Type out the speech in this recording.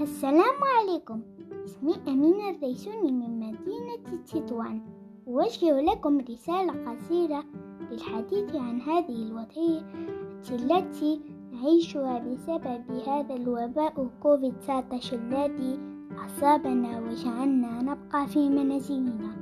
السلام عليكم. اسمي أمينة الريسوني من مدينة تطوان أوجه لكم رسالة قصيرة للحديث عن هذه الوضعية التي نعيشها بسبب هذا الوباء كوفيد 19 الذي أصابنا وجعلنا نبقى في منازلنا.